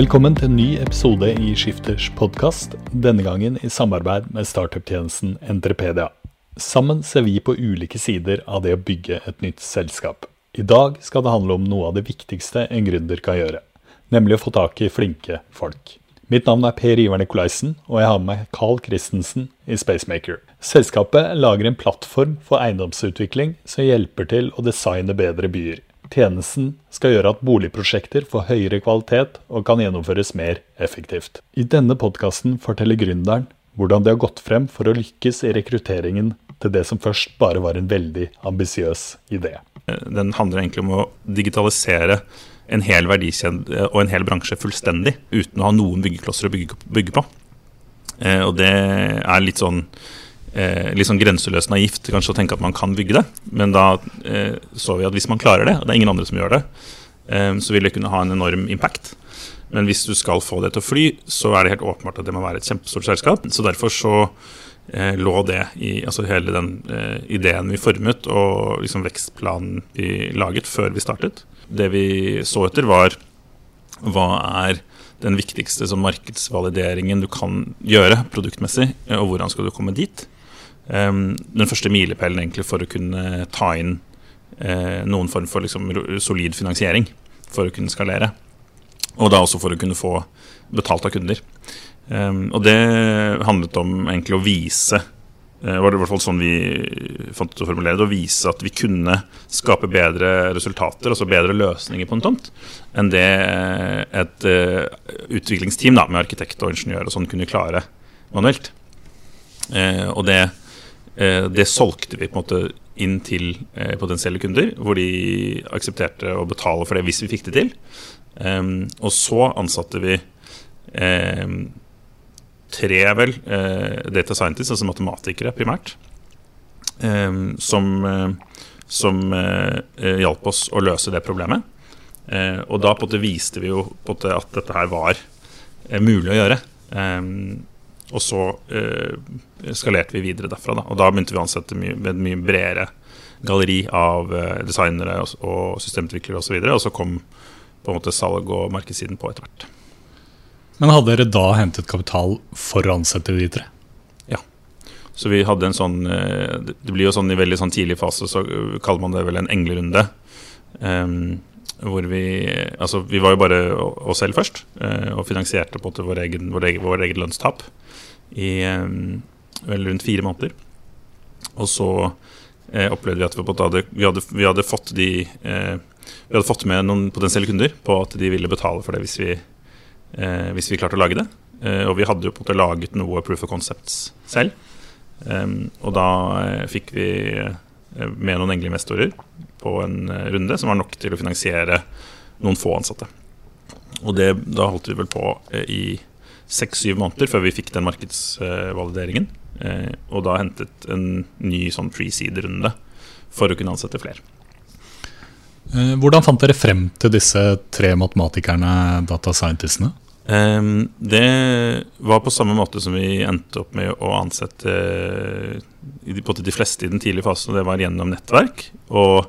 Velkommen til en ny episode i Skifters podkast, denne gangen i samarbeid med startup-tjenesten Entrepedia. Sammen ser vi på ulike sider av det å bygge et nytt selskap. I dag skal det handle om noe av det viktigste en gründer kan gjøre, nemlig å få tak i flinke folk. Mitt navn er Per Ivar Nikolaisen, og jeg har med meg Carl Christensen i Spacemaker. Selskapet lager en plattform for eiendomsutvikling som hjelper til å designe bedre byer. Tjenesten skal gjøre at boligprosjekter får høyere kvalitet og kan gjennomføres mer effektivt. I denne podkasten forteller gründeren hvordan de har gått frem for å lykkes i rekrutteringen til det som først bare var en veldig ambisiøs idé. Den handler egentlig om å digitalisere en hel verdikjede og en hel bransje fullstendig uten å ha noen byggeklosser å bygge, på. Eh, og det er litt sånn eh, litt sånn grenseløst naivt kanskje å tenke at man kan bygge det. Men da eh, så vi at hvis man klarer det, og det er ingen andre som gjør det, eh, så vil det kunne ha en enorm impact. Men hvis du skal få det til å fly, så er det helt åpenbart at det må være et kjempestort selskap. Så derfor så eh, lå det i altså hele den eh, ideen vi formet og liksom vekstplanen vi laget før vi startet. Det vi så etter, var hva er den viktigste markedsvalideringen du kan gjøre produktmessig, og hvordan skal du komme dit? Um, den første milepælen egentlig for å kunne ta inn uh, noen form for liksom, solid finansiering for å kunne skalere. Og da også for å kunne få betalt av kunder. Um, og det handlet om egentlig å vise det var i hvert fall sånn vi fant å formulere det, å vise at vi kunne skape bedre resultater, altså bedre løsninger på en tomt, enn det et uh, utviklingsteam da, med arkitekt og ingeniør og sånn kunne klare manuelt. Uh, og det, det, solgte vi på en måte inn til potensielle kunder, hvor de aksepterte å betale for det hvis vi fikk det til. Um, og så ansatte vi tre vel eh, data scientists, altså matematikere primært, eh, som, eh, som eh, eh, hjalp oss å løse det problemet. Eh, og da på en måte viste vi jo på en måte at dette her var mulig å gjøre. Og så skalerte vi videre derfra. Da. Og da begynte vi å ansette mye, med et mye bredere galleri av designere og, og systemutviklere osv. Og, så og så kom på en måte salg- og markedssiden på etter hvert. Men hadde dere da hentet kapital for å ansette de tre? Ja. Så vi hadde en sånn eh, Det blir jo sånn i veldig sånn tidlig fase, så kaller man det vel en englerunde. Um, hvor vi Altså, vi var jo bare oss selv først, uh, og finansierte på en måte vår egen, vår egen, vår egen lønnstap i um, vel rundt fire måneder. Og så uh, opplevde vi at vi, hadde, vi, hadde, vi hadde, fått de Vi hadde fått med noen potensielle kunder på at de ville betale for det hvis vi eh, hvis vi klarte å lage det. Eh, og vi hadde jo på en måte laget noe proof of concepts selv. Um, og da eh, fikk vi eh, med noen engleinvestorer på en eh, runde som var nok til å finansiere noen få ansatte. Og det, da holdt vi vel på eh, i seks-syv måneder før vi fikk den markedsvalideringen. og da hentet en ny sånn pre-seed-runde for å kunne ansette flere. Hvordan fant dere frem til disse tre matematikerne, data scientistene? Um, det var på samme måte som vi endte opp med å ansette både de fleste i den tidlige fasen, og det var gjennom nettverk. Og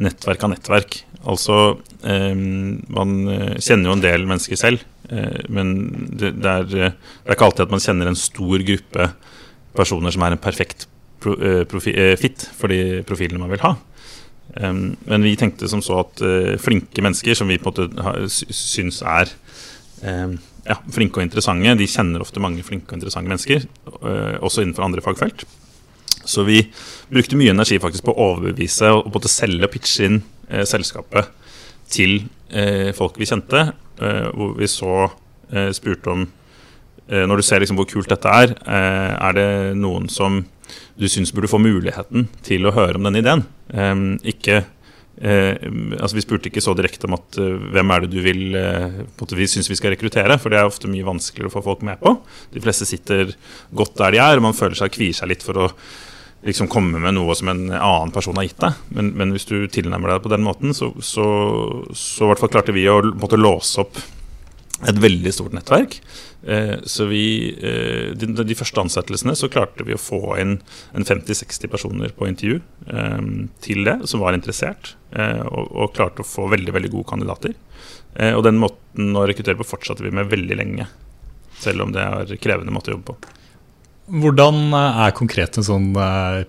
nettverk av nettverk. Altså um, Man eh, kjenner jo en del mennesker selv, uh, men det, er, det, er, ikke alltid at man kjenner en stor gruppe personer som er en perfekt fit for de profilene man vil ha. Um, men vi tenkte som så at flinke mennesker, som vi på en måte syns er eh, ja, flinke og interessante. De kjenner ofte mange flinke og interessante mennesker, eh, også innenfor andre fagfelt. Så vi brukte mye energi faktisk på å overbevise og både selge og pitche inn eh, selskapet til eh, folk vi kjente. Eh, hvor vi så eh, spurte om Når du ser liksom hvor kult dette er, er det noen som du syns burde få muligheten til å høre om denne ideen? ikke Eh, altså Vi spurte ikke så direkte om at uh, hvem er det du vil uh, vi syns vi skal rekruttere, for det er ofte mye vanskeligere å få folk med på. De fleste sitter godt der de er, og man føler seg kvier seg litt for å liksom komme med noe som en annen person har gitt deg. Men, men hvis du tilnærmer deg på den måten, så, så, så klarte vi å måtte låse opp et veldig stort nettverk. Eh, så vi, eh, de, de, første ansettelsene så klarte vi å få inn en 50-60 personer på intervju eh, til det, som var interessert, og, og, klarte å få veldig veldig gode kandidater. Og den måten å rekruttere på fortsatte vi med veldig lenge, selv om det er krevende måte å jobbe på. Hvordan er konkret en sånn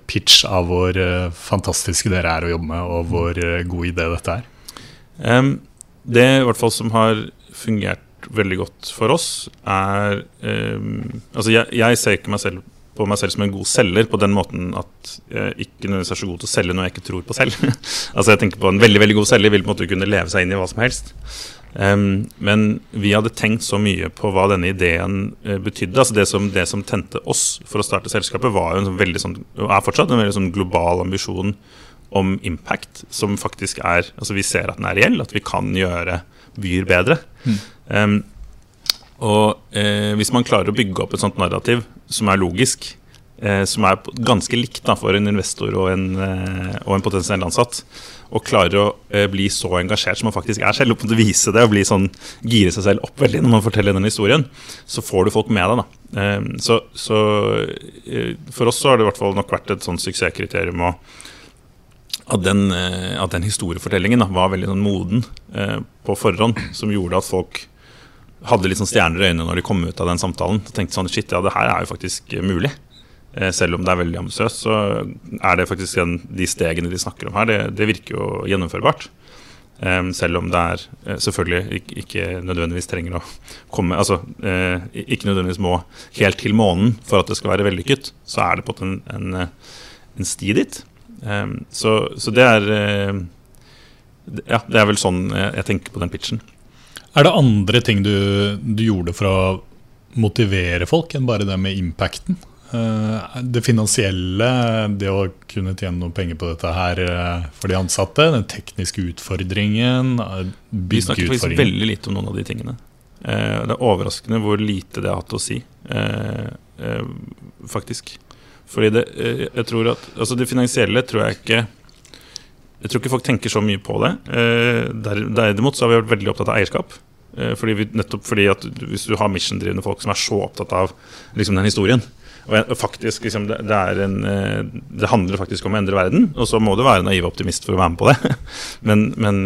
pitch av hvor fantastiske dere er å jobbe med, og hvor god idé dette er? Det i hvert fall som har fungert veldig godt for oss, er um, Altså, jeg, jeg, ser ikke meg selv på meg selv som en god selger på den måten at jeg ikke nødvendigvis er så god til å selge noe jeg ikke tror på selv. altså jeg tenker på En veldig veldig god selger vil på en måte kunne leve seg inn i hva som helst. Um, men vi hadde tenkt så mye på hva denne ideen uh, betydde. altså det som, det som, tente oss for å starte selskapet, var jo en sånn veldig sånn, er fortsatt en veldig sånn global ambisjon om impact, som faktisk er altså Vi ser at den er reell, at vi kan gjøre byer bedre. Mm. Um, og eh, hvis man klarer å bygge opp et sånt narrativ som er logisk, eh, som er ganske likt da, for en investor og en, eh, og en potensiell ansatt, og klarer å eh, bli så engasjert som man faktisk er selv, og vise det og bli sånn, gire seg selv opp veldig når man forteller den historien, så får du folk med deg. da. Så, så eh, for oss så har det i hvert fall nok vært et sånt suksesskriterium at den, eh, at den historiefortellingen da, var veldig sånn moden på forhånd, som gjorde at folk hadde litt sånn stjerner i øynene når de kom ut av den samtalen. Og tenkte sånn, shit, ja, det her er jo faktisk mulig. Eh, selv om det er veldig ambisiøst, så er det faktisk den, de stegene de snakker om her, det, det virker jo gjennomførbart. Um, selv om det er uh, selvfølgelig ikke, nødvendigvis trenger å komme Altså ikke nødvendigvis må helt til månen for at det skal være vellykket, så er det på en, en, en sti dit. Um, så, så, det er Ja, det er vel sånn jeg tenker på den pitchen. Er det andre ting du, du, gjorde for å motivere folk enn bare det med impacten? Eh, det finansielle, det å kunne tjene noe penger på dette her eh, for de ansatte, den tekniske utfordringen, Vi snakket faktisk veldig lite om noen av de tingene. Eh, det er overraskende hvor lite det har hatt å si, faktisk. Fordi det, jeg tror at Altså, det finansielle tror jeg ikke jeg tror ikke folk tenker så mye på det. Eh, derimot så har vi vært veldig opptatt av eierskap. Eh, fordi vi, nettopp fordi at Hvis du har mission-drivende folk som er så opptatt av liksom, den historien og faktisk, liksom, det, det, en, eh, det, handler faktisk om å endre verden, og så må du være naiv optimist for å være med på det. Men, men,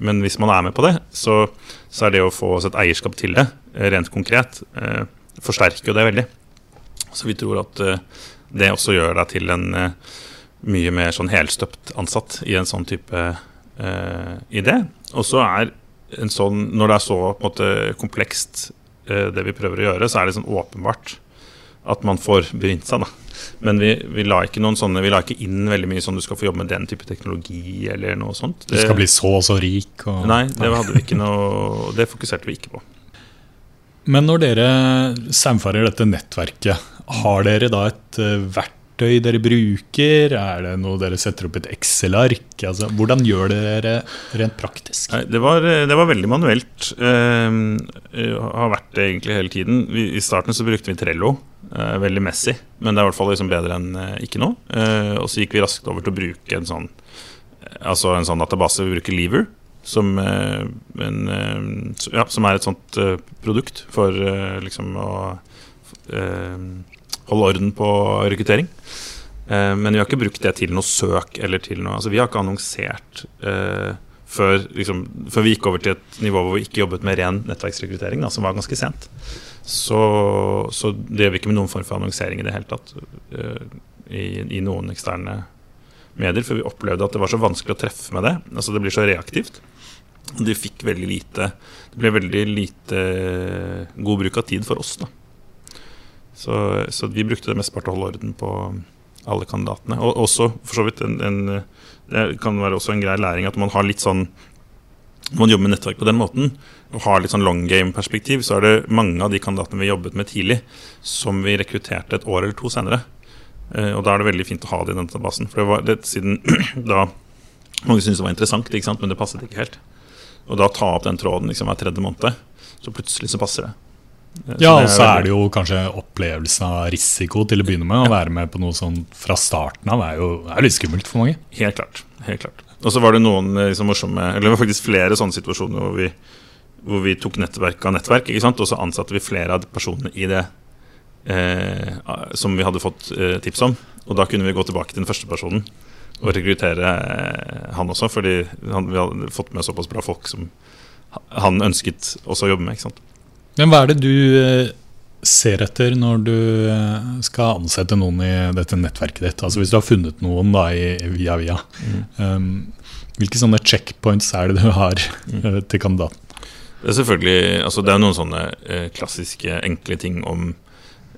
men hvis man er med på det, så, så, er det å få oss et eierskap til det, rent konkret, forsterker jo det veldig. Så vi tror at det også gjør deg til en mye mer sånn helstøpt ansatt i en sånn type eh, idé. Og så er en sånn, når det er så på en måte, komplekst, eh, det vi prøver å gjøre, så er det sånn åpenbart at man får brynt seg. da. Men vi, vi, la ikke noen sånne, vi la ikke inn veldig mye sånn du skal få jobbe med den type teknologi eller noe sånt. Det, du skal bli så og så rik? Og, nei, det hadde vi ikke noe, det fokuserte vi ikke på. Men når dere samfarer dette nettverket, har dere da et uh, verktøy verktøy dere bruker? Er det noe dere setter opp et Excel-ark? Altså, hvordan gjør dere rent praktisk? Det var, det var veldig manuelt. Uh, har vært det egentlig hele tiden. Vi, I starten så brukte vi Trello. Uh, veldig messy, men det er i hvert fall liksom bedre enn uh, ikke noe. Uh, og så gikk vi raskt over til å bruke en sånn, altså en sånn database. Vi bruker Lever. Som, en, ja, som er et sånt produkt for liksom å holde orden på rekruttering. Eh, men vi har ikke brukt det til noe søk eller til noe Altså vi har ikke annonsert eh, før, liksom, før, vi gikk over til et nivå hvor vi ikke jobbet med ren nettverksrekruttering, da, som var ganske sent. Så, så drev vi ikke med noen form for annonsering i det hele tatt eh, i, i, noen eksterne medier, for vi opplevde at det var så vanskelig å treffe med det. Altså Det blir så reaktivt. De fikk veldig lite Det ble veldig lite god bruk av tid for oss. da så, så vi brukte det mest til å holde orden på alle kandidatene. Og også for så vidt en, en, Det kan være også en grei læring at man har litt sånn man jobber med nettverk på den måten og har litt sånn long game-perspektiv, så er det mange av de kandidatene vi jobbet med tidlig, som vi rekrutterte et år eller to senere. Eh, og da er det veldig fint å ha det i den databasen. For det var det, siden da Mange syntes det var interessant, men det passet ikke helt. Og da ta opp den tråden liksom, hver tredje måned, så plutselig så passer det. Ja, og så er det jo kanskje opplevelsen av risiko til å begynne med. Å være med på noe sånn fra starten av er jo er litt skummelt for mange. Helt klart. helt klart. Og så var det noen liksom, morsomme Eller det var faktisk flere sånne situasjoner hvor vi hvor vi tok nettverk av nettverk, ikke sant? og så ansatte vi flere av personene i det eh, som vi hadde fått eh, tips om. Og da kunne vi gå tilbake til den første personen og rekruttere eh, han også, fordi han, vi hadde fått med såpass bra folk som han ønsket også å jobbe med. ikke sant? Men hva er det du eh, ser etter når du eh, skal ansette noen i dette nettverket ditt? Altså Hvis du har funnet noen da i, via via, mm. um, hvilke sånne checkpoints er det du har mm. til kandidaten? Det er selvfølgelig, altså det er noen sånne eh, klassiske, enkle ting om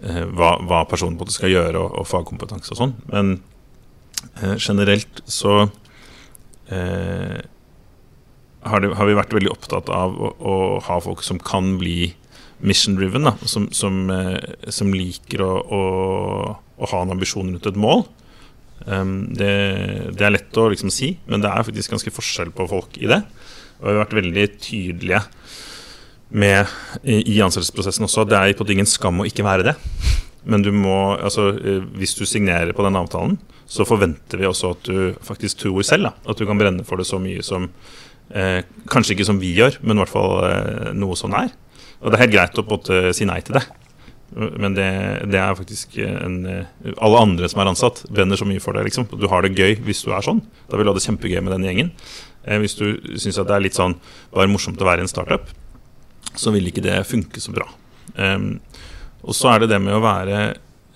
eh, hva, hva, personen på skal gjøre, og, og fagkompetanse og sånn. Men eh, generelt så eh, har, det, har, vi vært veldig opptatt av å, å ha folk som kan bli mission-driven. Som, som, eh, som, liker å, å, å, ha en ambisjon rundt et mål. Um, det, det, er lett å liksom si, men det er faktisk ganske forskjell på folk i det. Og vi har vært veldig tydelige med i, i ansettelsesprosessen også. Det er på ingen skam å ikke være det. Men du må, altså, eh, hvis du signerer på den avtalen, så forventer vi også at du faktisk tror selv. Da. At du kan brenne for det så mye som eh, Kanskje ikke som vi gjør, men i hvert fall eh, noe sånn er. Og det er helt greit å på en si nei til det. Men det, det, er faktisk en Alle andre som er ansatt, brenner så mye for det. liksom Du har det gøy hvis du er sånn. Da vil du ha det kjempegøy med den gjengen. Eh, hvis du syns det er litt sånn bare morsomt å være i en startup, så vil ikke det funke så bra. Um, og så er det det med å være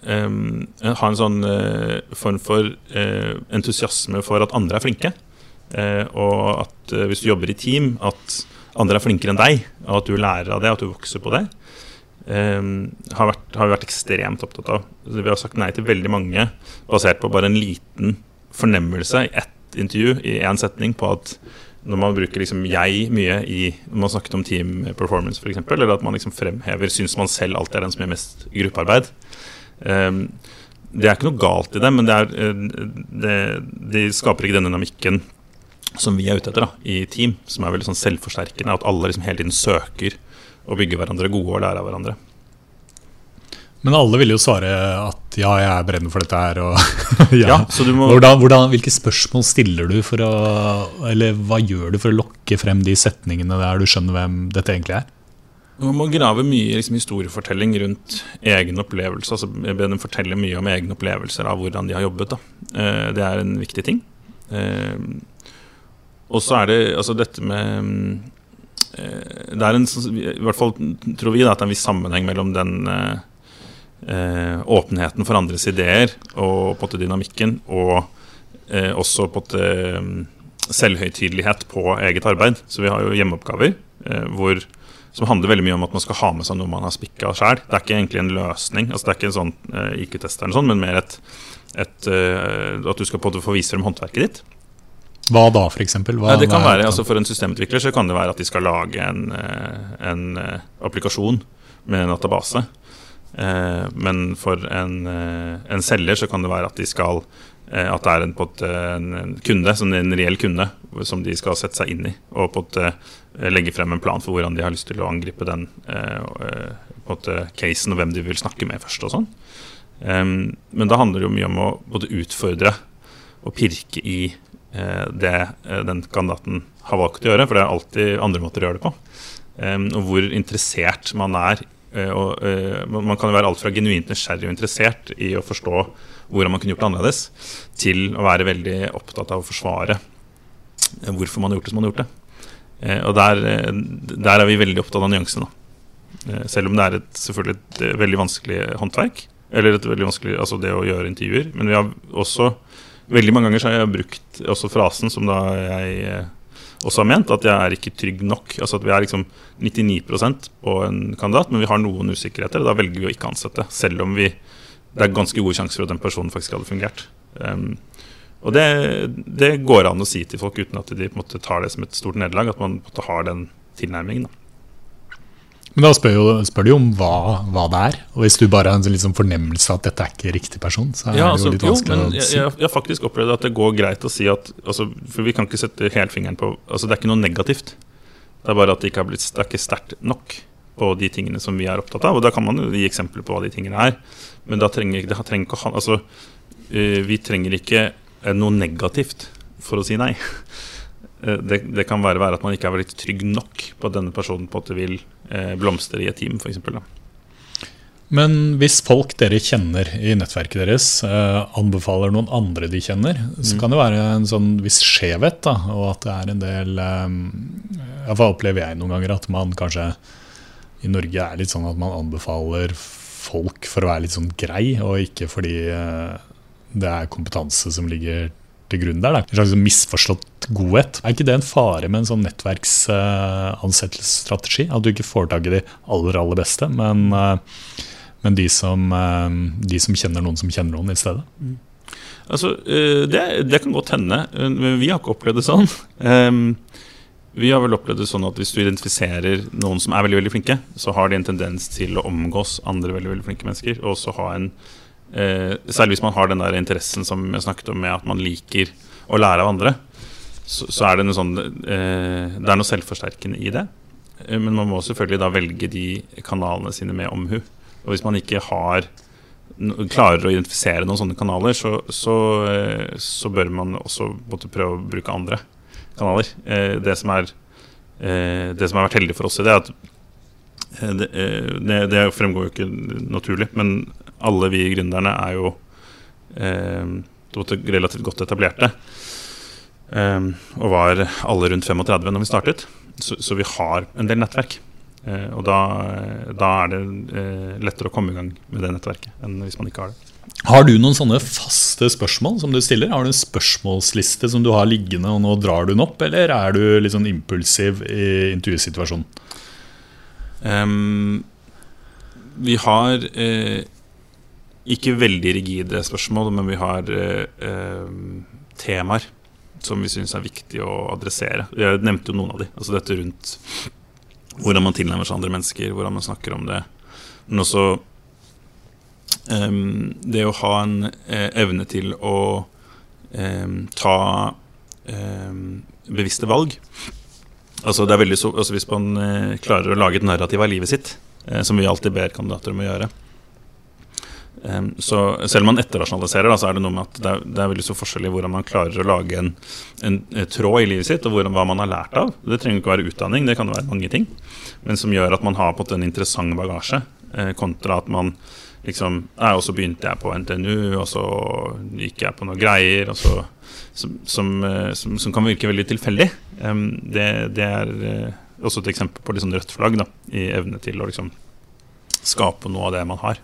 um, Ha en sånn uh, form for uh, entusiasme for at andre er flinke. Uh, og at hvis du jobber i team, at andre er flinkere enn deg, og at du lærer av det, at du vokser på det. Um, har, vært, har, vi vært ekstremt opptatt av. Vi har sagt nei til veldig mange basert på bare en liten fornemmelse i ett intervju, i én setning, på at når man bruker liksom jeg mye i Når man snakket om team performance, f.eks., eller at man liksom fremhever Syns man selv alltid er den som gjør mest gruppearbeid. Um, det er ikke noe galt i det, men det, er, eh, det, det skaper ikke den dynamikken som vi er ute etter da, i team, som er veldig sånn selvforsterkende. At alle liksom hele tiden søker å bygge hverandre gode og lære av hverandre. Men alle vil jo svare at ja, jeg er brennende for dette her. Og ja. ja må... hvordan, hvordan, hvilke spørsmål stiller du for å Eller hva gjør du for å lokke frem de setningene der du skjønner hvem dette egentlig er? Man må grave mye liksom, historiefortelling rundt egen opplevelse. altså Be forteller fortelle mye om egne opplevelser av hvordan de har jobbet. Da. Eh, det er en viktig ting. Eh, og så er det altså dette med eh, Det er en I hvert fall tror vi da, at det er en viss sammenheng mellom den eh, åpenheten for andres ideer og på en dynamikken, og eh, også på en selvhøytidelighet på eget arbeid. Så vi har jo hjemmeoppgaver eh, hvor, som handler veldig mye om at man skal ha med seg noe man har spikka sjøl. Det er ikke egentlig en løsning, altså det er ikke en sånn eh, IQ-test, sånn, men mer et, et, eh, at du skal på en måte få vise frem håndverket ditt. Hva da, f.eks.? Det kan være, altså For en systemutvikler så kan det være at de skal lage en, eh, en applikasjon med en database. Eh, men for en, eh, en, selger så kan det være at de skal eh, at det er en, en, en kunde, en reell kunde, som de skal sette seg inn i. Og på et, legge frem en plan for hvordan de har lyst til å angripe den på et, casen, og hvem de vil snakke med først. og sånn. Men da handler det jo mye om å både utfordre og pirke i det den kandidaten har valgt å gjøre, for det er alltid andre måter å gjøre det på. Og hvor interessert man er Eh, og, man kan jo være alt fra genuint nysgjerrig og interessert i å forstå hvordan man kunne gjort det annerledes, til å være veldig opptatt av å forsvare hvorfor man har gjort det som man har gjort det. Og der, der, er vi veldig opptatt av nyansene. selv om det er et, selvfølgelig et veldig vanskelig håndverk. Eller et veldig vanskelig, altså det å gjøre intervjuer. Men vi har også veldig mange ganger så har jeg brukt også frasen som da jeg også har ment, at jeg er ikke trygg nok. Altså at Vi er liksom 99% på en kandidat, men vi har noen usikkerheter. Da velger vi å ikke ansette, selv om vi, det er ganske gode sjanser for at den personen faktisk hadde fungert. Um, og det, det, går an å si til folk uten at de på en måte tar det som et stort nederlag, at man på en måte har den tilnærmingen. da. Men da spør, jo, spør du jo om hva, hva, det er. Og hvis du bare har en liksom fornemmelse av at dette er ikke riktig person, så er ja, altså, det jo litt vanskelig jo, men å si. Jeg, har faktisk opplevd at det går greit å si at altså, For vi kan ikke sette helfingeren på altså, Det er ikke noe negativt. Det er bare at det ikke, har blitt, det er ikke sterkt nok på de tingene som vi er opptatt av. Og da kan man jo gi eksempler på hva de tingene er. Men da trenger, det trenger ikke, altså, uh, vi trenger ikke noe negativt for å si nei. Det, det, kan være, være at man ikke er veldig trygg nok på at denne personen på en måte vil eh, blomstre i et team, f.eks. Men hvis folk dere kjenner i nettverket deres, eh, anbefaler noen andre de kjenner, så mm. kan det være en sånn viss skjevhet. da, Og at det er en del eh, Iallfall opplever jeg noen ganger at man kanskje i Norge er litt sånn at man anbefaler folk for å være litt sånn grei, og ikke fordi eh, det er kompetanse som ligger til grunn der. Da. En slags misforstått godhet. Er ikke det en fare med en sånn nettverksansettelsesstrategi? At du ikke får tak i de aller, aller beste, men uh, men de som, eh, de som, kjenner noen som kjenner noen i stedet. Mm. Altså, eh, det, det, kan godt hende, men vi har ikke opplevd det sånn. Vi har vel opplevd det sånn at hvis du identifiserer noen som er veldig veldig flinke, så har de en tendens til å omgås andre veldig veldig flinke mennesker. Og så ha en eh, Særlig hvis man har den der interessen som jeg snakket om med at man liker å lære av andre, så, så er det noe sånn eh, Det er noe selvforsterkende i det. Men man må selvfølgelig da velge de kanalene sine med omhu. Og hvis man ikke har klarer å identifisere noen sånne kanaler, så, så, eh, så bør man også prøve å bruke andre kanaler. Eh, det som, er, eh, det som har vært heldig for oss i det, er at det, det, det, fremgår jo ikke naturlig, men alle vi gründerne er jo relativt godt etablerte. og var alle rundt 35 når vi startet, så, så vi har en del nettverk. Eh, og da, da, er det eh, lettere å komme i gang med det nettverket enn hvis man ikke har det. Har du noen sånne faste spørsmål som du stiller? Har du en spørsmålsliste som du har liggende, og nå drar du den opp, eller er du litt sånn impulsiv i intervjusituasjonen? Um, vi har eh, ikke veldig rigide spørsmål, men vi har eh, temaer som vi syns er viktig å adressere. Jeg nevnte jo noen av de. Altså dette rundt hvordan man tilnærmer seg andre mennesker, hvordan man snakker om det. Men også eh, det å ha en eh, evne til å ta bevisste valg. Altså, så, altså Hvis man eh, klarer å lage et narrativ av livet sitt, eh, som vi alltid ber kandidater om å gjøre, så selv om man etterrasjonaliserer, da, så er det noe med at det er, det er veldig så forskjell i hvordan man klarer å lage en, en, tråd i livet sitt, og hvordan, hva man har lært av. Det trenger ikke være utdanning, det kan være mange ting. Men som gjør at man har på en interessant bagasje, eh, kontra at man liksom Og så begynte jeg på NTNU, og så gikk jeg på noen greier, og så, som, som, eh, som, som kan virke veldig tilfeldig. Det, det, er eh, også et eksempel på sånn rødt flagg da, i evne til å liksom skape noe av det man har.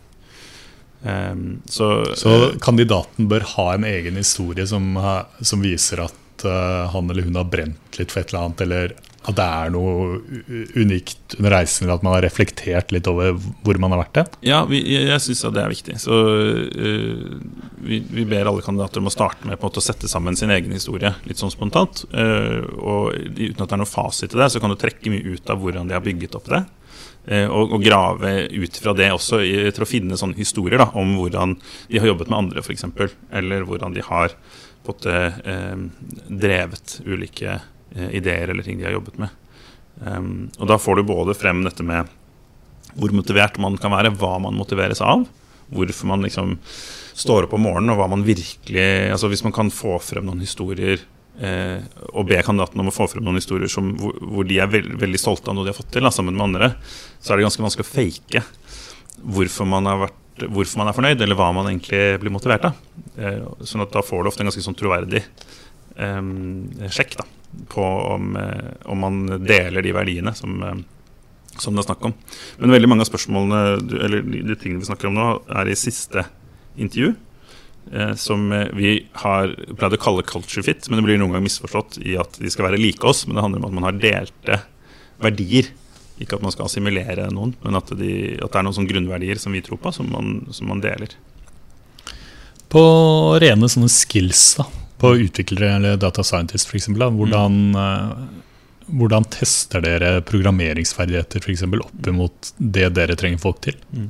Så, så, kandidaten bør ha en egen historie som, som viser at han eller hun har brent litt for et eller annet, eller at det er noe unikt under reisen, eller at man har reflektert litt over hvor man har vært det? Ja, vi, jeg, jeg syns det er viktig. Så uh, vi, vi, ber alle kandidater om å starte med måte å sette sammen sin egen historie litt sånn spontant. Uh, og uten at det er noe fasit til det, så kan du trekke mye ut av hvordan de har bygget opp det. Uh, og, og, grave ut fra det også til å finne sånne historier da, om hvordan de har jobbet med andre, f.eks. Eller hvordan de har fått drevet ulike ideer eller ting de har jobbet med. Um, og da får du både frem dette med hvor motivert man kan være, hva man motiveres av. Hvorfor man liksom står opp om morgenen, og hva man virkelig altså Hvis man kan få frem noen historier eh, og be kandidatene om å få frem noen historier som, hvor, hvor, de er veld, veldig stolte av noe de har fått til, da, sammen med andre, så er det ganske vanskelig å fake hvorfor man, vært, hvorfor man er fornøyd, eller hva man egentlig blir motivert av. Eh, sånn at da får du ofte en ganske sånn troverdig eh, sjekk da, på om, eh, om, man deler de verdiene som, eh, som det er snakk om. Men veldig mange av spørsmålene eller de tingene vi snakker om nå, er i siste intervju. Eh, som vi har pleid å kalle culture fit, men det blir noen gang misforstått i at de skal være like oss. Men det handler om at man har delte verdier. Ikke at man skal assimilere noen, men at, de, at det er noen sånne grunnverdier som vi tror på, som man, som man deler. På rene sånne skills, da, på utviklere eller data scientist f.eks., hvordan, mm. hvordan tester dere programmeringsferdigheter for eksempel, opp mot det dere trenger folk til? Mm.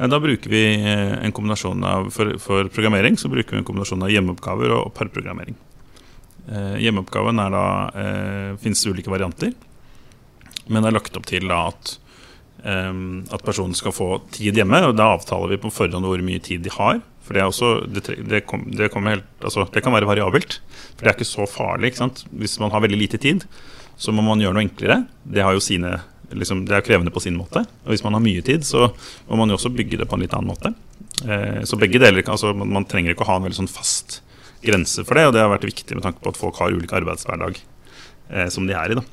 Eh, da bruker vi eh, en kombinasjon av, for, for, programmering så bruker vi en kombinasjon av hjemmeoppgaver og parprogrammering. Eh, hjemmeoppgaven er da eh, finnes ulike varianter, men det er lagt opp til da at, eh, at personen skal få tid hjemme. og Da avtaler vi på forhånd hvor mye tid de har. For det, også, det, det, kom, det, helt, altså, det kan være variabelt. For det er ikke så farlig. ikke sant? Hvis man har veldig lite tid, så må man gjøre noe enklere. Det, sine, liksom, det er krevende på sin måte. Og hvis man har mye tid, så må man jo også bygge det på en litt annen måte. Eh, så begge deler, altså, man, man trenger ikke å ha en veldig sånn fast grense for det. Og det har vært viktig med tanke på at folk har ulik arbeidshverdag eh, som de er i. da.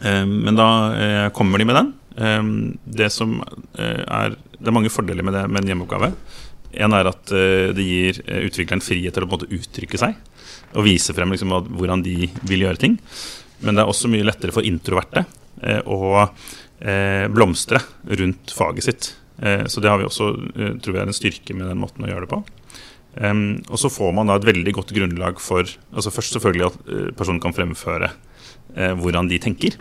Eh, Men da eh, kommer de med den. Eh, Det eh, er Det er mange fordeler med det med en hjemmeoppgave. En er at eh, det gir eh, utvikleren frihet til å på en måte uttrykke seg. Og vise frem liksom, hvordan de vil gjøre ting. Men det er også mye lettere for introverte eh, å blomstre rundt faget sitt. Så det har vi også, tror jeg, er en styrke med den måten å gjøre det på. Og så får man da et veldig godt grunnlag for altså Først selvfølgelig at personen kan fremføre hvordan de tenker.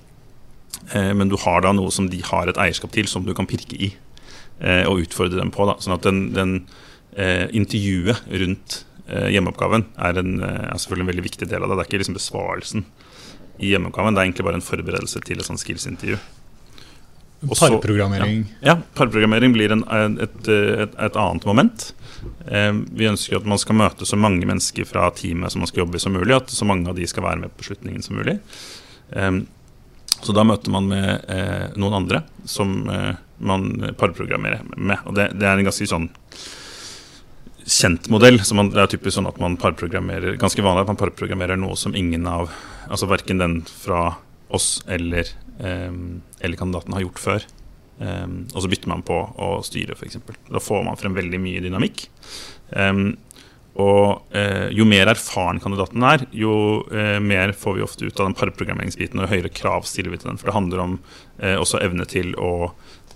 Men du har da noe som de har et eierskap til, som du kan pirke i eh, og utfordre dem på. Da. Sånn at den, den eh, intervjuet rundt eh, hjemmeoppgaven er, en, eh, er selvfølgelig en veldig viktig del av det. Det er ikke liksom besvarelsen i hjemmeoppgaven, det er egentlig bare en forberedelse til et sånt skills-intervju. Parprogrammering. ja, parprogrammering blir en, et, et, et annet moment. Eh, vi ønsker at man skal møte så mange mennesker fra teamet som man skal jobbe i som mulig. At så mange av de skal være med på beslutningen som mulig. Så da møter man med eh, noen andre som eh, man parprogrammerer med. Og det, det er en ganske sånn kjent modell. Så man, det er typisk sånn at man parprogrammerer Ganske vanlig at man parprogrammerer noe som ingen av Altså verken den fra oss eller, eh, eller kandidaten har gjort før. Um, og så bytter man på å styre, f.eks. Da får man frem veldig mye dynamikk. Um, og eh, jo mer erfaren kandidaten er, jo eh, mer får vi ofte ut av den parprogrammeringsbiten, og høyere krav stiller vi til den. For det handler om eh, også evne til å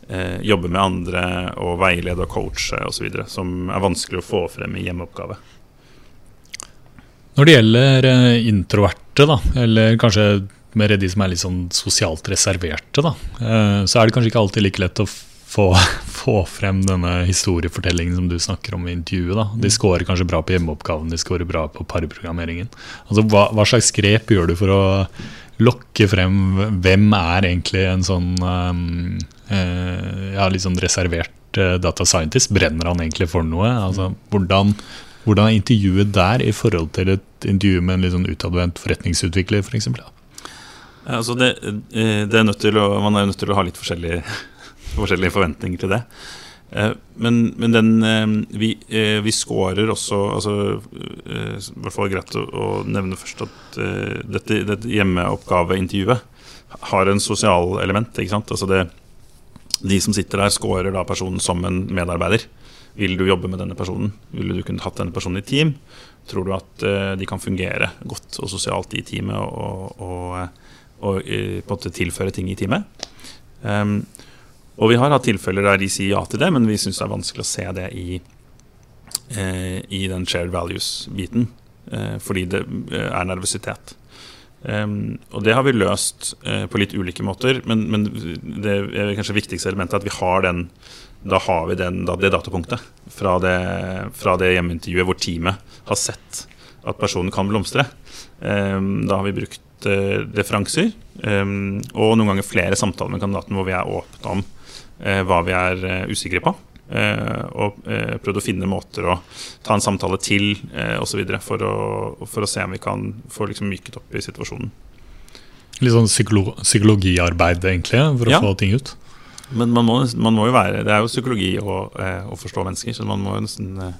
eh, jobbe med andre og veilede og coache osv., som er vanskelig å få frem i hjemmeoppgave. Når det gjelder eh, introverte, da, eller kanskje mer de som er litt sånn sosialt reserverte, da, eh, så er det kanskje ikke alltid like lett å få, få frem denne historiefortellingen som du snakker om i intervjuet. da. De scorer kanskje bra på hjemmeoppgaven, de scorer bra på parprogrammeringen. Altså, hva, hva slags grep gjør du for å lokke frem hvem er egentlig en sånn um, uh, ja, litt sånn reservert uh, data scientist? Brenner han egentlig for noe? Altså, hvordan, hvordan er intervjuet der i forhold til et intervju med en litt sånn utadvendt forretningsutvikler? For eksempel? Altså det, eh, det er å, man er nødt til å ha litt forskjellige, forskjellige forventninger til det. Eh, Men, men den eh, Vi, eh, vi scorer også altså, I hvert fall greit å, å nevne først at dette, dette hjemmeoppgaveintervjuet har en sosial element. Ikke sant? Altså det, de som sitter der, scorer da personen som en medarbeider. Vil du jobbe med denne personen? Ville du kunne hatt denne personen i team? Tror du at de kan fungere godt og sosialt i teamet og, og, og og på en måte tilføre ting i teamet? Um, og vi har hatt tilfeller der de sier ja til det, men vi syns det er vanskelig å se det i, eh, i den shared values-biten. Eh, fordi det eh, er nervøsitet. Um, og det har vi løst eh, på litt ulike måter, men, men det er kanskje viktigste elementet at vi har den da har vi den, da, det datapunktet fra det, fra det hjemmeintervjuet hvor teamet har sett at personen kan blomstre. Um, da har vi brukt uh, referanser um, og noen ganger flere samtaler med kandidaten hvor vi er åpne om uh, hva vi er uh, usikre på. Uh, og prøvd å finne måter å ta en samtale til eh, osv. For, å- for å se om vi kan få liksom myket opp i situasjonen. Litt sånn psykolo psykologiarbeid, egentlig, for å Ja. få ting ut? Men man må, man må jo være Det er jo psykologi å, eh, å forstå mennesker, så man må jo nesten eh,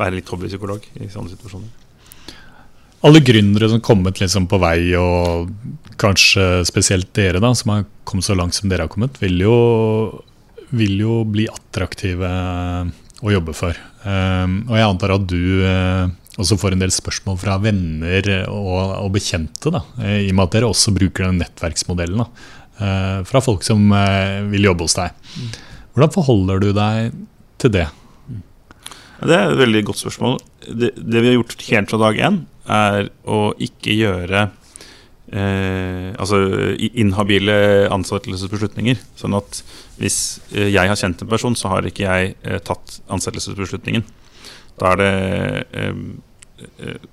være litt hobbypsykolog i sånne situasjoner. Alle gründere som har kommet liksom på vei, og kanskje spesielt dere, da, som har kommet så langt som dere har kommet, vil jo, vil jo bli attraktive å jobbe for. Um, og jeg antar at du eh, også får en del spørsmål fra venner og, og bekjente, da, eh, i og med at dere også bruker den nettverksmodellen. da, eh, fra folk som eh, vil jobbe hos deg. Hvordan forholder du deg til det? Det er et veldig godt spørsmål. Det, det vi har gjort helt fra dag én, er å ikke gjøre eh, altså inhabile ansettelsesbeslutninger. Sånn at hvis eh, jeg har kjent en person, så har ikke jeg eh, tatt ansettelsesbeslutningen. Da er det eh, eh,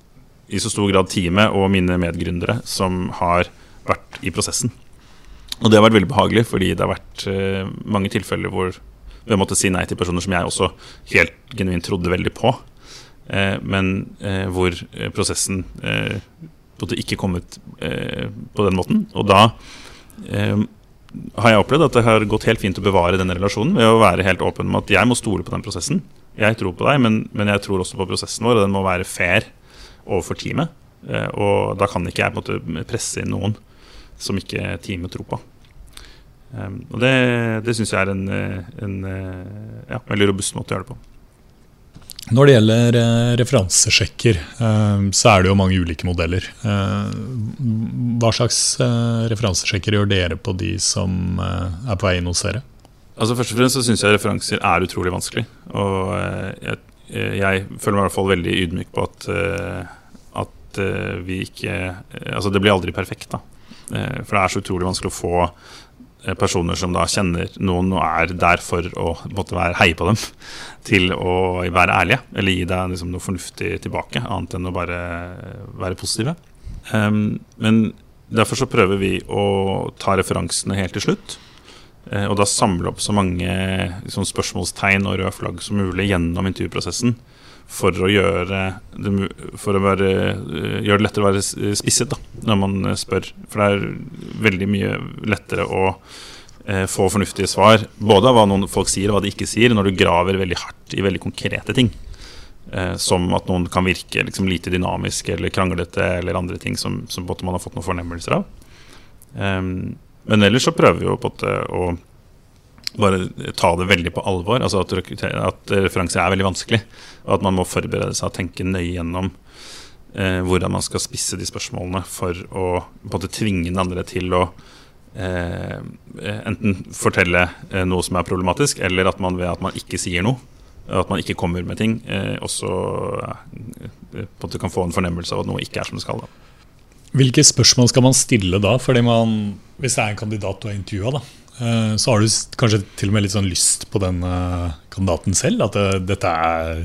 i så stor grad teamet og mine medgründere som har vært i prosessen. Og det har vært veldig behagelig, fordi det har vært eh, mange tilfeller hvor vi måtte si nei til personer som jeg også helt genuint trodde veldig på. Men hvor prosessen eh, ikke kommet eh, på den måten. Og da eh, har jeg opplevd at det har gått helt fint å bevare den relasjonen ved å være helt åpen om at jeg må stole på den prosessen. Jeg tror på deg, men, men jeg tror også på prosessen vår, og den må være fair overfor teamet. og da kan ikke jeg på en måte presse inn noen som ikke teamet tror på. Um, og det, det syns jeg er en, en ja, veldig robust måte å gjøre det på. Når det gjelder eh, referansesjekker, eh, så er det jo mange ulike modeller. Eh, hva slags referansesjekker gjør dere på de som er på vei inn hos dere? Altså Først og fremst så syns jeg referanser er utrolig vanskelig. Og jeg, jeg, føler meg i hvert fall veldig ydmyk på at, at vi ikke Altså det blir aldri perfekt, da. For det er så utrolig vanskelig å få personer som da kjenner noen og er der for å måtte være heie på dem, til å være ærlige. Eller gi deg liksom noe fornuftig tilbake, annet enn å bare være positive. Um, men derfor så prøver vi å ta referansene helt til slutt. Uh, og da samle opp så mange liksom, spørsmålstegn og røde flagg som mulig gjennom intervjuprosessen for å gjøre det, for å være, eh, gjøre det lettere å være spisset da, når man eh, spør. For det er veldig mye lettere å eh, få fornuftige svar, både av hva noen folk sier og hva de ikke sier, når du graver veldig hardt i veldig konkrete ting. Eh, som at noen kan virke liksom, lite dynamisk eller kranglete eller andre ting som, som man har fått noen fornemmelser av. Eh, men ellers så prøver vi jo på en måte å bare ta det veldig på alvor. Altså at, at referanse er veldig vanskelig. Og at man må forberede seg og tenke nøye gjennom eh, hvordan man skal spisse de spørsmålene for å på en måte tvinge den andre til å eh, enten fortelle eh, noe som er problematisk, eller at man ved at man ikke sier noe, at man ikke kommer med ting, eh, også eh, kan få en fornemmelse av at noe ikke er som det skal. Da. Hvilke spørsmål skal man stille da? Man, Hvis det er en kandidat du har intervjua, så har du kanskje til og med litt sånn lyst på den eh, kandidaten selv. At det, dette, er,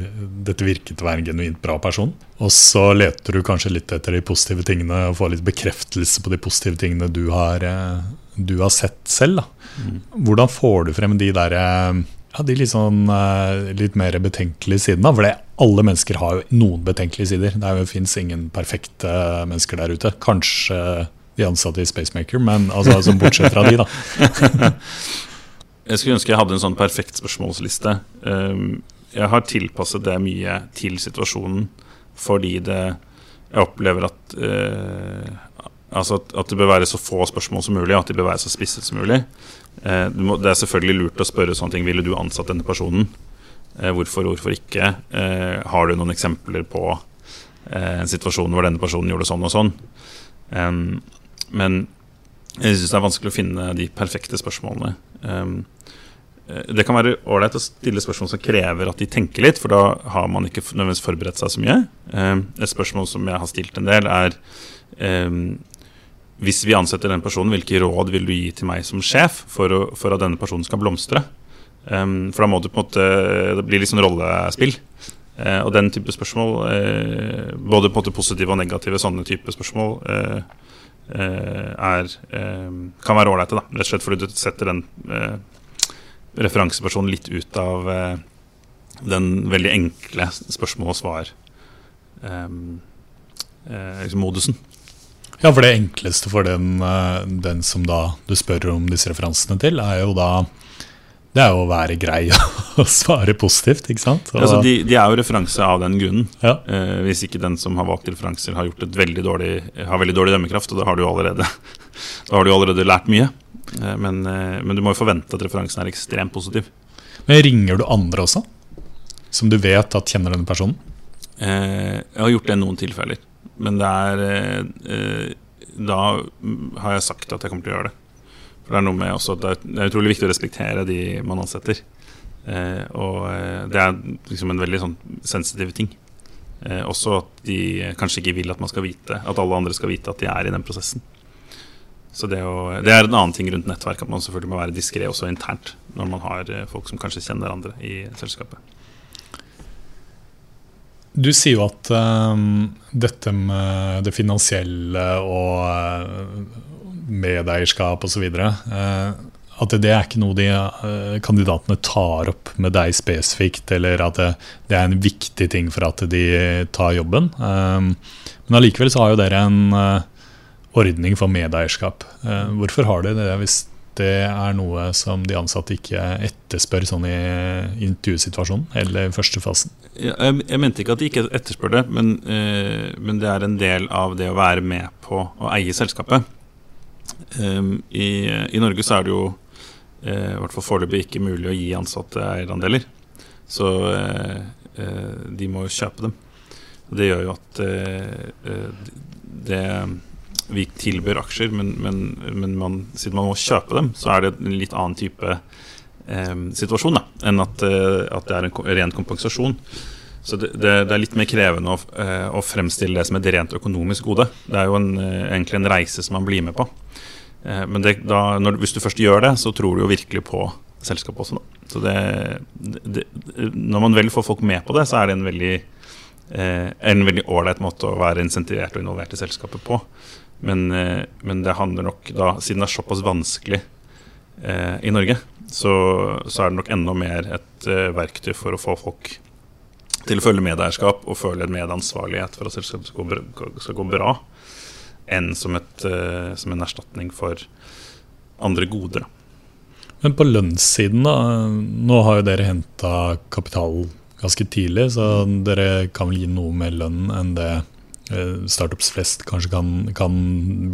dette virket å være en genuint bra person. Og så leter du kanskje litt etter de positive tingene og får litt bekreftelse på de positive tingene du har, eh, du har sett selv. Mm. Hvordan får du frem de der ja, de litt, sånn, litt mer betenkelige sidene? For alle mennesker har jo noen betenkelige sider. Det fins ingen perfekte mennesker der ute. Kanskje de ansatte i Spacemaker, men altså, altså bortsett fra de, da. jeg skulle ønske jeg hadde en sånn perfekt spørsmålsliste. Um, jeg har tilpasset det mye til situasjonen fordi det Jeg opplever at uh, Altså at, at, det bør være så få spørsmål som mulig, at de bør være så spisset som mulig. Uh, det er selvfølgelig lurt å spørre sånne ting. Ville du ansatt denne personen? Uh, hvorfor, hvorfor ikke? har du noen eksempler på en situasjon hvor denne personen gjorde sånn og sånn? Um, men jeg syns det er vanskelig å finne de perfekte spørsmålene. Um, det kan være ålreit å stille spørsmål som krever at de tenker litt, for da har man ikke nødvendigvis forberedt seg så mye. Um, et spørsmål som jeg har stilt en del, er um, hvis vi ansetter den personen, hvilke råd vil du gi til meg som sjef for, å, for at denne personen skal blomstre? For da må du på en måte Det blir litt sånn rollespill. Uh, og den type spørsmål, uh, både på en måte positive og negative sånne type spørsmål, Eh, er, eh, kan være ålreite. Rett og slett fordi du setter den eh, referansepersonen litt ut av den veldig enkle spørsmål og svar-modusen. ja, for det enkleste for den, den, som da du spør om disse referansene til, er jo da det er jo å være grei og svare positivt, ikke sant? Og, altså, de, de, er jo referanse av den grunnen. Ja. Eh, hvis ikke den som har valgt referanser, har, gjort et veldig dårlig, har veldig dårlig dømmekraft, og da har du allerede, da har du allerede lært mye. Eh, men, eh, men, du må jo forvente at referansen er ekstremt positiv. Men Ringer du andre også, som du vet at kjenner denne personen? Eh, jeg har gjort det i noen tilfeller. Men det er eh, eh, Da har jeg sagt at jeg kommer til å gjøre det. For det er noe med også at det er utrolig viktig å respektere de man ansetter. Eh, og eh, det er liksom en veldig sånn sensitiv ting. Eh, også at de kanskje ikke vil at man skal vite At alle andre skal vite at de er i den prosessen. Så det, å, det er en annen ting rundt nettverk, at man selvfølgelig må være diskré også internt når man har eh, folk som kanskje kjenner andre i selskapet. Du sier jo at um, dette med det finansielle og medeierskap osv. Eh, at det er ikke noe de uh, kandidatene tar opp med deg spesifikt, eller at det, er en viktig ting for at de tar jobben. Um, men allikevel så har jo dere en ordning for medeierskap. Hvorfor har dere det hvis det er noe som de ansatte ikke etterspør sånn i intervjusituasjonen eller første fasen? Jeg, jeg, mente ikke at de ikke etterspør det, men, men det er en del av det å være med på å eie selskapet. Um, i, i, Norge så er det jo uh, i hvert fall foreløpig ikke mulig å gi ansatte eierandeler. Så uh, uh, de må jo kjøpe dem. Det gjør jo at det Vi tilbyr aksjer, men, men, men man, siden man må kjøpe dem, så er det en litt annen type situasjon da, enn at, at, det er en ren kompensasjon. Så det, det, det, er litt mer krevende å, å, fremstille det som et rent økonomisk gode. Det er jo en, egentlig en reise som man blir med på. Eh, men det, da, når, hvis du først gjør det, så tror du jo virkelig på selskapet også. Da. Så det, det, når man vel får folk med på det, så er det en veldig eh, en veldig ålreit måte å være insentivert og involvert i selskapet på. Men, eh, men, det handler nok da, siden det er såpass vanskelig eh, i Norge, så, så, er det nok enda mer et eh, verktøy for å få folk til å føle medeierskap og føle medansvarlighet for at selskapet skal gå, skal gå bra enn som, et, uh, som en erstatning for andre goder. Men på lønnssiden, da. Nå har jo dere henta kapital ganske tidlig, så dere kan vel gi noe mer lønn enn det eh, startups flest kanskje kan, kan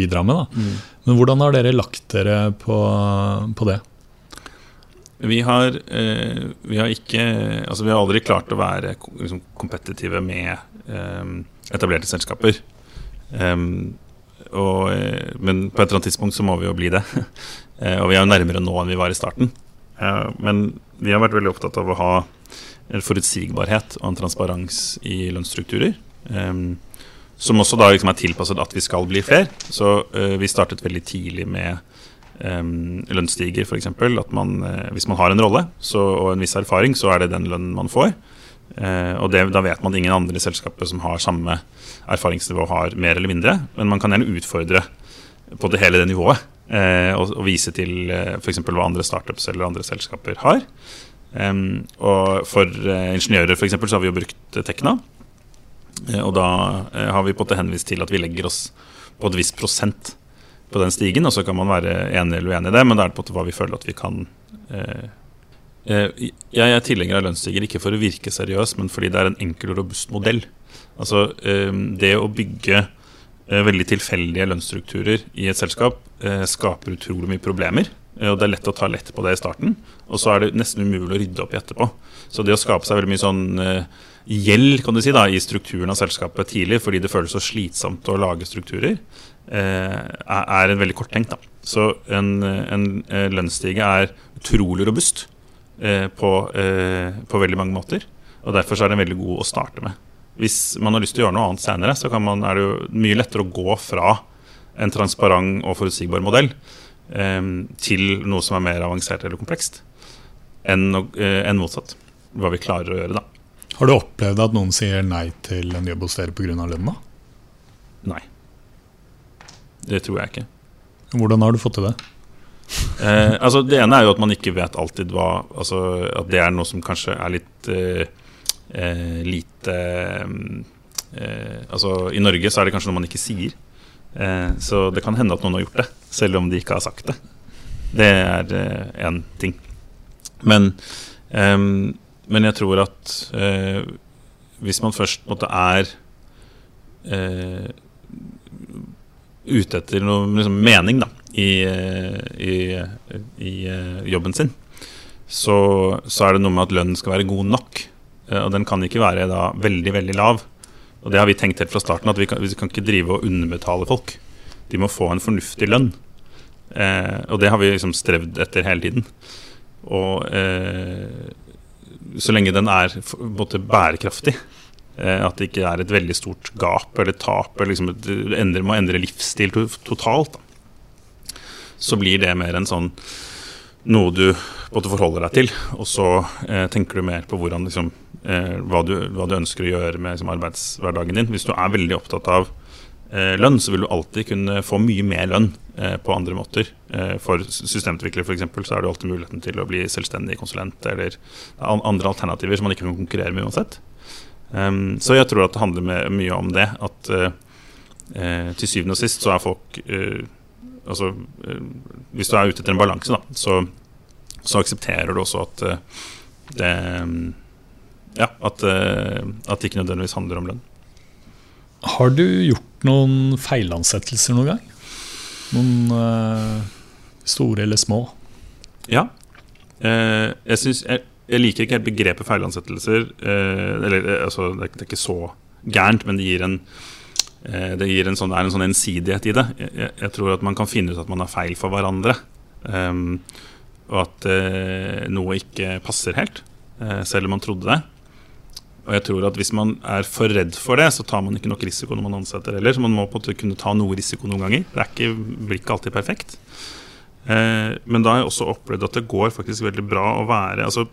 bidra med. Da. Mm. Men hvordan har dere lagt dere på, på det? Vi har, eh, vi har, ikke Altså, vi har aldri klart å være liksom, kompetitive med eh, etablerte selskaper. Um, og, eh, men på et eller annet tidspunkt så må vi jo bli det. Eh, og vi er jo nærmere nå enn vi var i starten. Eh, men vi har vært veldig opptatt av å ha en forutsigbarhet og en transparens i lønnsstrukturer. Som også da liksom er tilpasset at vi skal bli flere. Så vi startet veldig tidlig med um, lønnsstiger, f.eks. At hvis man har en rolle så, og en viss erfaring, så er det den lønnen man får. Uh, og det, da vet man at ingen andre i selskapet som har samme erfaringsnivå, har mer eller mindre. Men man kan gjerne utfordre på det hele det nivået. Uh, og, og, vise til eh, f.eks. hva andre startups eller andre selskaper har. Og for uh, ingeniører for eksempel, så har vi jo brukt Tekna. og da har vi på henvist til at vi legger oss på et visst prosent på den stigen. Og så kan man være enig eller uenig i det, men da er det på hva vi føler at vi kan Eh, jeg er tilhenger av lønnsstiger ikke for å virke seriøs, men fordi det er en enkel og robust modell. Altså, eh, Det å bygge eh, veldig tilfeldige lønnsstrukturer i et selskap skaper utrolig mye problemer. Og det er lett å ta lett på det i starten, og så er det nesten umulig å rydde opp i etterpå. Så det å skape seg veldig mye sånn gjeld kan du si da, i strukturen av selskapet tidlig, fordi det føles så slitsomt å lage strukturer, er en veldig korttenkt. da. Så en, en lønnsstige er utrolig robust. Eh, på, eh, på, veldig mange måter. Og Derfor er den veldig god å starte med. Hvis man har lyst til å gjøre noe annet senere, så man, er det jo mye lettere å gå fra en transparent og forutsigbar modell eh, til noe som er mer avansert eller komplekst, enn, enn, motsatt. Hva vi klarer å gjøre, da. Har du opplevd at noen sier nei til en jobb hos dere pga. lønna? Nei. Det tror jeg ikke. Hvordan har du fått til det? Eh, altså Det ene er jo at man ikke vet alltid hva altså At det er noe som kanskje er litt eh, eh lite eh, Altså I Norge så er det kanskje noe man ikke sier. Eh, så det kan hende at noen har gjort det, selv om de ikke har sagt det. Det er én eh, ting. Men, men jeg tror at hvis man først måtte er ute etter noe liksom, mening, da i, i, i eh, jobben sin, så, så, er det noe med at lønnen skal være god nok. Eh, og den kan ikke være da veldig, veldig lav. Og det har vi tenkt helt fra starten, at vi kan, vi kan ikke drive og underbetale folk. De må få en fornuftig lønn. Eh, og det har vi liksom strevd etter hele tiden. Og eh, så lenge den er måte, bærekraftig, eh, at det ikke er et veldig stort gap eller tap, eller liksom et, må endre livsstil totalt, da så blir det mer en sånn noe du både forholder deg til. Og så eh, tenker du mer på hvordan, liksom, eh, hva, du, hva, du, ønsker å gjøre med liksom, arbeidshverdagen din. Hvis du er veldig opptatt av eh, lønn, så vil du alltid kunne få mye mer lønn eh, på andre måter. Eh, for systemutviklere f.eks. så er det alltid muligheten til å bli selvstendig konsulent eller andre alternativer som man ikke kan konkurrere med uansett. Um, så jeg tror at det handler med, mye om det. At uh, til syvende og sist så er folk Altså hvis du er ute etter en balanse, da, så, så aksepterer du også at det Ja, at, at det ikke nødvendigvis handler om lønn. Har du gjort noen feilansettelser noen gang? Noen uh, store eller små? Ja. Uh, jeg, synes, jeg, jeg, liker ikke helt begrepet feilansettelser. Uh, eller altså, det, er, det, er, ikke så gærent, men det gir en det gir en sånn, er en sånn ensidighet i det. Jeg, jeg, tror at man kan finne ut at man har feil for hverandre. Um, og at noe ikke passer helt, selv om man trodde det. Og jeg tror at Hvis man er for redd for det, så tar man ikke nok risiko når man ansetter heller. Så man må på en måte kunne ta noe risiko noen ganger. Det ikke, blir ikke alltid perfekt. Uh, men da har jeg også opplevd at det går faktisk veldig bra å være altså,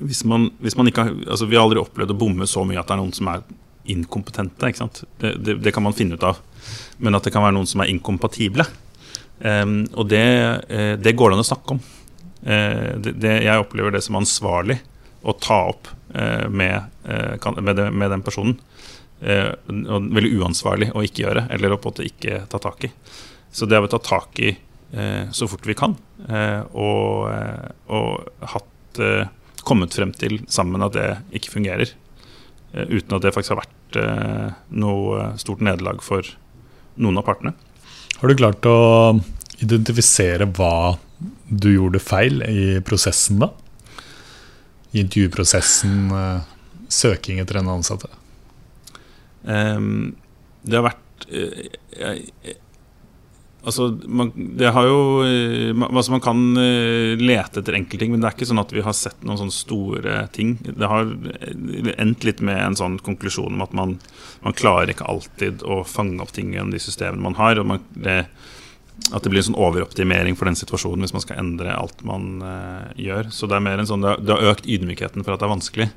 hvis man, hvis man ikke altså, Vi har aldri opplevd å bomme så mye at det er noen som er inkompetente. Det, det, det, kan man finne ut av. Men at det kan være noen som er inkompatible. Um, og det, eh, det, går det an å snakke om. Eh, jeg opplever det som ansvarlig å ta opp uh, med, eh, med, med, den personen. Og veldig uansvarlig å ikke gjøre, eller å på en måte ikke ta tak i. Så det har vi tatt tak i så fort vi kan, og, og hatt, kommet frem til sammen at det ikke fungerer. Uten at det faktisk har vært noe stort nederlag for noen av partene. Har du klart å identifisere hva du gjorde feil i prosessen, da? i intervjuprosessen, eh, søking etter en ansatte? Um, det har vært uh, jeg, Altså, man, det har jo man, altså man kan uh, lete etter enkeltting, men det er ikke sånn at vi har sett noen sånne store ting. Det har endt litt med en sånn konklusjon om at man, man klarer ikke alltid å fange opp ting gjennom de systemene man har. og man, det, at det blir en sånn overoptimering for den situasjonen hvis man skal endre alt man uh, gjør. Så det er mer en sånn, det har, det har, økt ydmykheten for at det er vanskelig,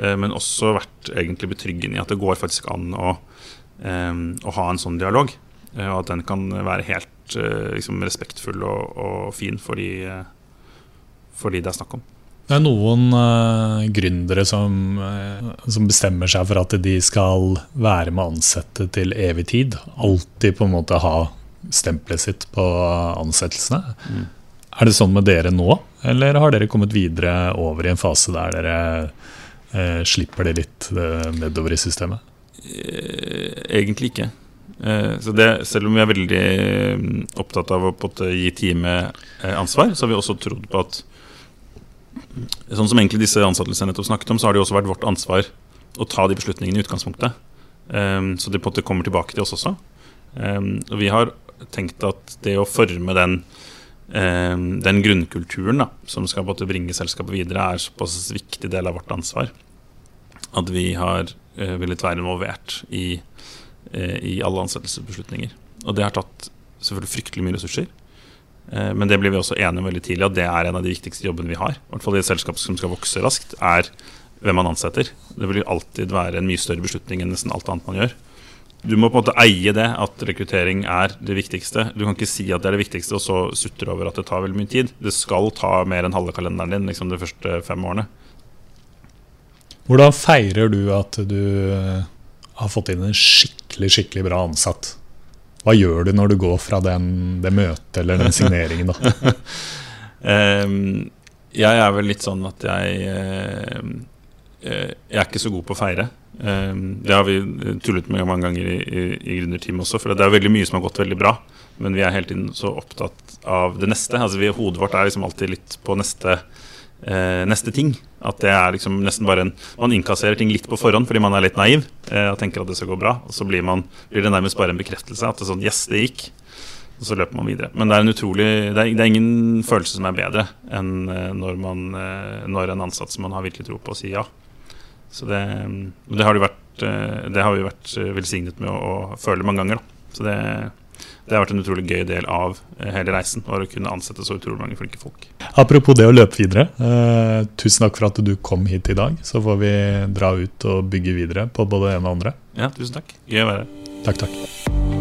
uh, men også vært egentlig betryggende i at det går faktisk an å, um, å ha en sånn dialog. Uh, og at den kan være helt liksom respektfull og, og fin for de, for de, det er snakk om. Det er noen uh, gründere som, uh, som, bestemmer seg for at de skal være med ansatte til evig tid. Alltid på en måte ha stempelet sitt på ansettelsene. Mm. Er det sånn med dere nå, eller har dere kommet videre over i en fase der dere uh, slipper det litt eh, nedover i systemet? Eh, egentlig ikke. Eh, så det, selv om vi er veldig mm, opptatt av å gi teamet eh, ansvar, så har vi også trodd på at Sånn som egentlig disse ansattelsene nettopp snakket om, så har det også vært vårt ansvar å ta de beslutningene i utgangspunktet. Så det på en måte kommer tilbake til oss også. Og vi har tenkt at det å forme den, eh, den grunnkulturen da, som skal på bringe selskapet videre, er såpass viktig del av vårt ansvar at vi har eh, villet være involvert i, eh, i alle ansettelsesbeslutninger. Og det har tatt selvfølgelig fryktelig mye ressurser. Eh, men det blir vi også enige om veldig tidlig at det er en av de viktigste jobbene vi har. I hvert fall i et selskap som skal vokse raskt, er hvem man ansetter. Det vil alltid være en mye større beslutning enn nesten alt annet man gjør du må på en måte eie det, at rekruttering er det viktigste. Du kan ikke si at det er det viktigste, og så sutre over at det tar veldig mye tid. Det skal ta mer enn halve kalenderen din liksom de første fem årene. Hvordan feirer du at du eh, har fått inn en skikkelig skikkelig bra ansatt? Hva gjør du når du går fra den, det møtet eller den signeringen? da? um, jeg er vel litt sånn at jeg uh, Jeg er ikke så god på å feire. Um, det har vi tullet med mange ganger i, i, i gründerteamet også. For det er veldig mye som har gått veldig bra, men vi er hele tiden så opptatt av det neste. Altså vi, Hodet vårt er liksom alltid litt på neste, eh, neste ting. At det er liksom nesten bare en Man innkasserer ting litt på forhånd fordi man er litt naiv eh, og tenker at det skal gå bra. Og så blir, man, blir det nærmest bare en bekreftelse. At det er sånn Yes, det gikk. Og så løper man videre. Men det er en utrolig Det er, det er ingen følelse som er bedre enn eh, når, man, eh, når en ansatt som man har virkelig tro på, sier ja. Så det, det, har, vært, eh, det har vi vært velsignet med å, å føle mange ganger. Da. Så det, det, har vært en utrolig gøy del av eh, hele reisen. Å kunne ansette så utrolig mange flinke folk. Apropos det å løpe videre. Eh, tusen takk for at du kom hit i dag. Så får vi dra ut og bygge videre på både det ene og andre. Ja, tusen takk. Gøy å være her. Takk, takk.